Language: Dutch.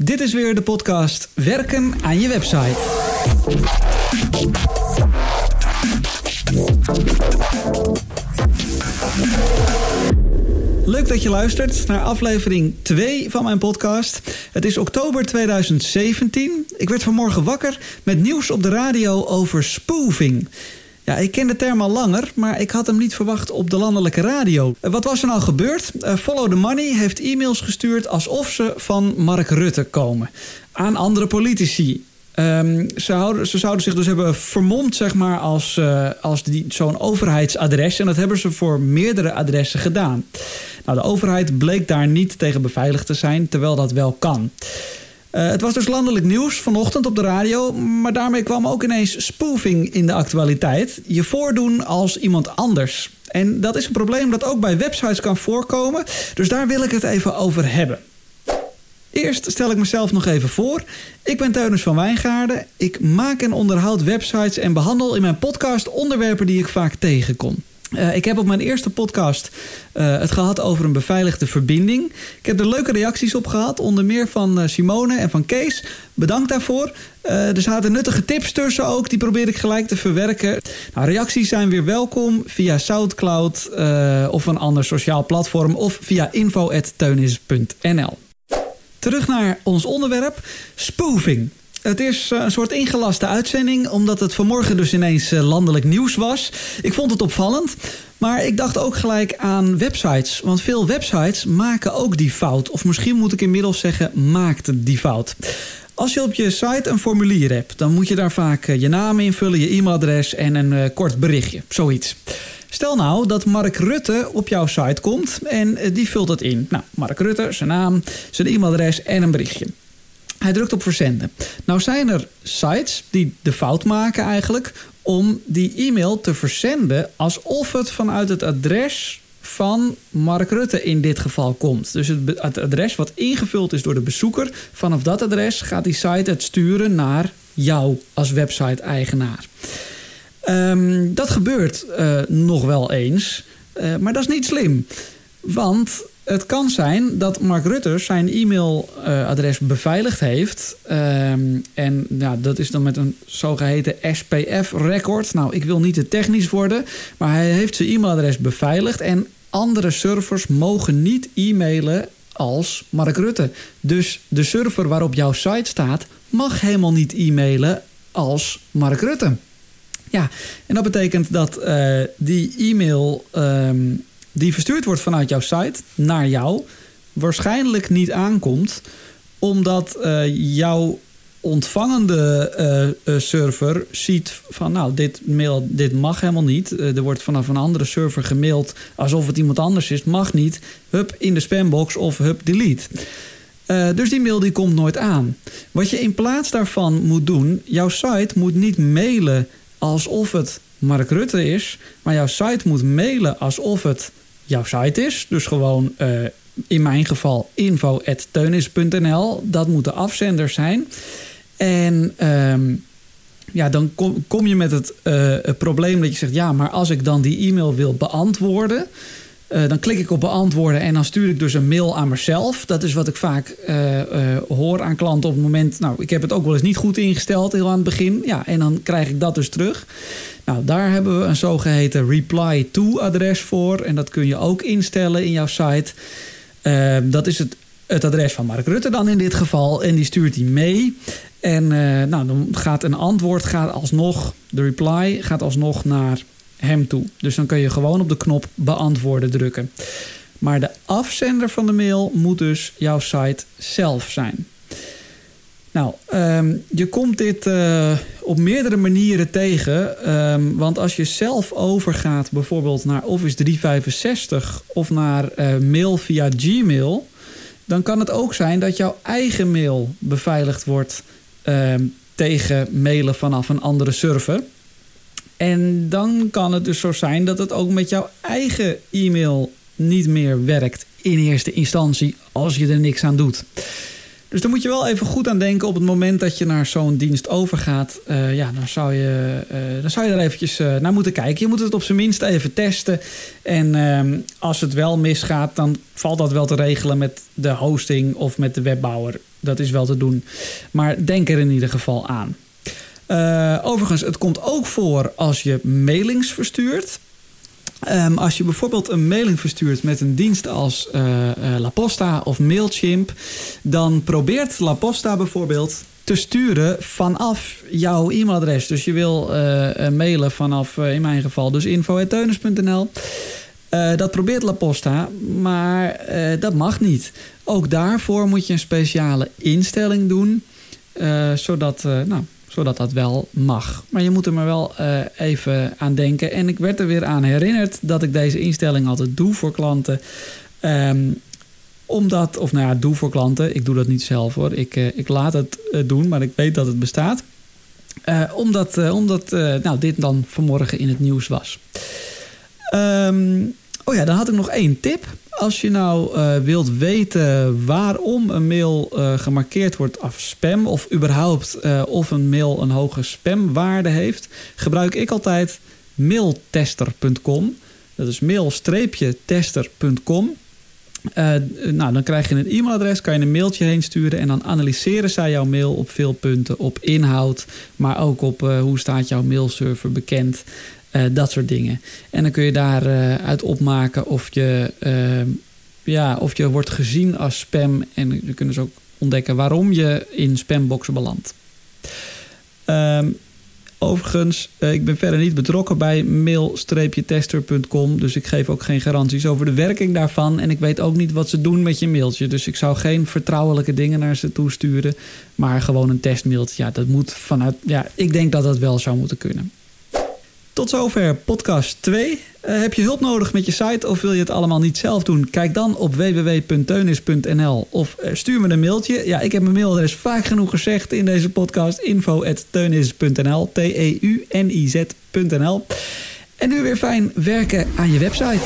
Dit is weer de podcast Werken aan je website. Leuk dat je luistert naar aflevering 2 van mijn podcast. Het is oktober 2017. Ik werd vanmorgen wakker met nieuws op de radio over spoofing. Ja, ik ken de term al langer, maar ik had hem niet verwacht op de landelijke radio. Eh, wat was er nou gebeurd? Uh, Follow the Money heeft e-mails gestuurd alsof ze van Mark Rutte komen. Aan andere politici. Um, ze, houden, ze, zouden zich dus hebben vermomd zeg maar, als, uh, als zo'n overheidsadres. En dat hebben ze voor meerdere adressen gedaan. Nou, de overheid bleek daar niet tegen beveiligd te zijn, terwijl dat wel kan. Uh, het was dus landelijk nieuws vanochtend op de radio, maar daarmee kwam ook ineens spoofing in de actualiteit. Je voordoen als iemand anders. En dat is een probleem dat ook bij websites kan voorkomen, dus daar wil ik het even over hebben. Eerst stel ik mezelf nog even voor. Ik ben Teunus van Wijngaarden. Ik maak en onderhoud websites en behandel in mijn podcast onderwerpen die ik vaak tegenkom. Uh, ik heb op mijn eerste podcast uh, het gehad over een beveiligde verbinding. Ik heb er leuke reacties op gehad, onder meer van uh, Simone en van Kees. Bedankt daarvoor. er zaten nuttige tips tussen ook, die probeer ik gelijk te verwerken. Nou, reacties zijn weer welkom via Soundcloud of een ander sociaal platform of via info.teunis.nl. Terug naar ons onderwerp, spoofing. Het is eh, een soort ingelaste uitzending, omdat het vanmorgen dus ineens eh, landelijk nieuws was. Ik vond het opvallend, maar ik dacht ook gelijk aan websites. Want veel websites maken ook die fout. Of misschien moet ik inmiddels zeggen, maakten die fout. Als je op je site een formulier hebt, dan moet je daar vaak eh, je naam invullen, je e-mailadres en een kort berichtje. Zoiets. Stel nou dat Mark Rutte op jouw site komt en die vult het in. Nou, Mark Rutte, zijn naam, zijn e-mailadres en een berichtje. Hij drukt op verzenden. Nou zijn er sites die de fout maken eigenlijk om die e-mail te verzenden alsof het vanuit het adres van Mark Rutte in dit geval komt. Dus het, adres wat ingevuld is door de bezoeker, vanaf dat adres gaat die site het sturen naar jou als website-eigenaar. Um, dat gebeurt uh, nog wel eens, uh, maar dat is niet slim. Want het kan zijn dat Mark Rutte zijn e-mailadres beveiligd heeft. Um, en ja, dat is dan met een zogeheten SPF-record. Nou, ik wil niet te technisch worden, maar hij heeft zijn e-mailadres beveiligd. En andere servers mogen niet e-mailen als Mark Rutte. Dus de server waarop jouw site staat, mag helemaal niet e-mailen als Mark Rutte. Ja, en dat betekent dat uh, die e-mail um, die verstuurd wordt vanuit jouw site naar jou, waarschijnlijk niet aankomt, omdat uh, jouw ontvangende uh, uh, server ziet van nou, dit, mail, dit mag helemaal niet. er wordt vanaf een andere server gemaild alsof het iemand anders is. Mag niet. Hup in de spambox of hup delete. dus die mail die komt nooit aan. Wat je in plaats daarvan moet doen, jouw site moet niet mailen alsof het Mark Rutte is, maar jouw site moet mailen alsof het jouw site is. Dus gewoon uh, in mijn geval info.teunis.nl. Dat moet de afzender zijn. En um, ja, dan kom, je met het, uh, het, probleem dat je zegt... ja, maar als ik dan die e-mail wil beantwoorden... Uh, dan klik ik op beantwoorden en dan stuur ik dus een mail aan mezelf. Dat is wat ik vaak hoor aan klanten op het moment... nou, ik heb het ook wel eens niet goed ingesteld heel aan het begin. Ja, en dan krijg ik dat dus terug. Nou, daar hebben we een zogeheten reply to adres voor. En dat kun je ook instellen in jouw site. Dat is het, het adres van Mark Rutte dan in dit geval. En die stuurt die mee. En nou, dan gaat een antwoord gaat alsnog, de reply gaat alsnog naar hem toe. Dus dan kun je gewoon op de knop beantwoorden drukken. Maar de afzender van de mail moet dus jouw site zelf zijn. Nou, um, je komt dit uh, op meerdere manieren tegen. Um, want als je zelf overgaat bijvoorbeeld naar Office 365 of naar uh, mail via Gmail, dan kan het ook zijn dat jouw eigen mail beveiligd wordt um, tegen mailen vanaf een andere server. En dan kan het dus zo zijn dat het ook met jouw eigen e-mail niet meer werkt in eerste instantie als je er niks aan doet. Dus daar moet je wel even goed aan denken op het moment dat je naar zo'n dienst overgaat. Uh, ja, dan zou, je, uh, dan zou je er eventjes uh, naar moeten kijken. Je moet het op zijn minst even testen. En als het wel misgaat, dan valt dat wel te regelen met de hosting of met de webbouwer. dat is wel te doen. Maar denk er in ieder geval aan. Uh, overigens, het komt ook voor als je mailings verstuurt. Um, als je bijvoorbeeld een mailing verstuurt met een dienst als uh, uh, La Posta of Mailchimp, dan probeert La Posta bijvoorbeeld te sturen vanaf jouw e-mailadres. Dus je wil uh, mailen vanaf, in mijn geval, dus info.teuners.nl. dat probeert La Posta, maar dat mag niet. Ook daarvoor moet je een speciale instelling doen, zodat, nou, zodat dat wel mag. Maar je moet er maar wel uh, even aan denken. En ik werd er weer aan herinnerd dat ik deze instelling altijd doe voor klanten. Um, omdat, of nou ja, doe voor klanten. Ik doe dat niet zelf hoor. Ik, uh, ik laat het uh, doen, maar ik weet dat het bestaat. omdat omdat nou, dit dan vanmorgen in het nieuws was. Um, oh ja, dan had ik nog één tip. Als je nou uh, wilt weten waarom een mail uh, gemarkeerd wordt als spam... of überhaupt uh, of een mail een hoge spamwaarde heeft... gebruik ik altijd mailtester.com. Dat is mail-tester.com. nou, dan krijg je een e-mailadres, kan je een mailtje heen sturen... en dan analyseren zij jouw mail op veel punten, op inhoud... maar ook op hoe staat jouw mailserver bekend... Uh, dat soort dingen. En dan kun je daaruit uh, uit opmaken of je, uh, ja, of je wordt gezien als spam. En dan kunnen ze ook ontdekken waarom je in spamboxen belandt. Um, overigens, ik ben verder niet betrokken bij mail-tester.com. Dus ik geef ook geen garanties over de werking daarvan. En ik weet ook niet wat ze doen met je mailtje. Dus ik zou geen vertrouwelijke dingen naar ze toe sturen. Maar gewoon een testmailtje. Ja, dat moet vanuit. Ja, ik denk dat dat wel zou moeten kunnen. Tot zover podcast 2. Uh, heb je hulp nodig met je site of wil je het allemaal niet zelf doen? Kijk dan op www.teunis.nl of uh, stuur me een mailtje. Ja, ik heb mijn mailadres vaak genoeg gezegd in deze podcast. info.teunis.nl T-E-U-N-I-Z.nl En nu weer fijn werken aan je website.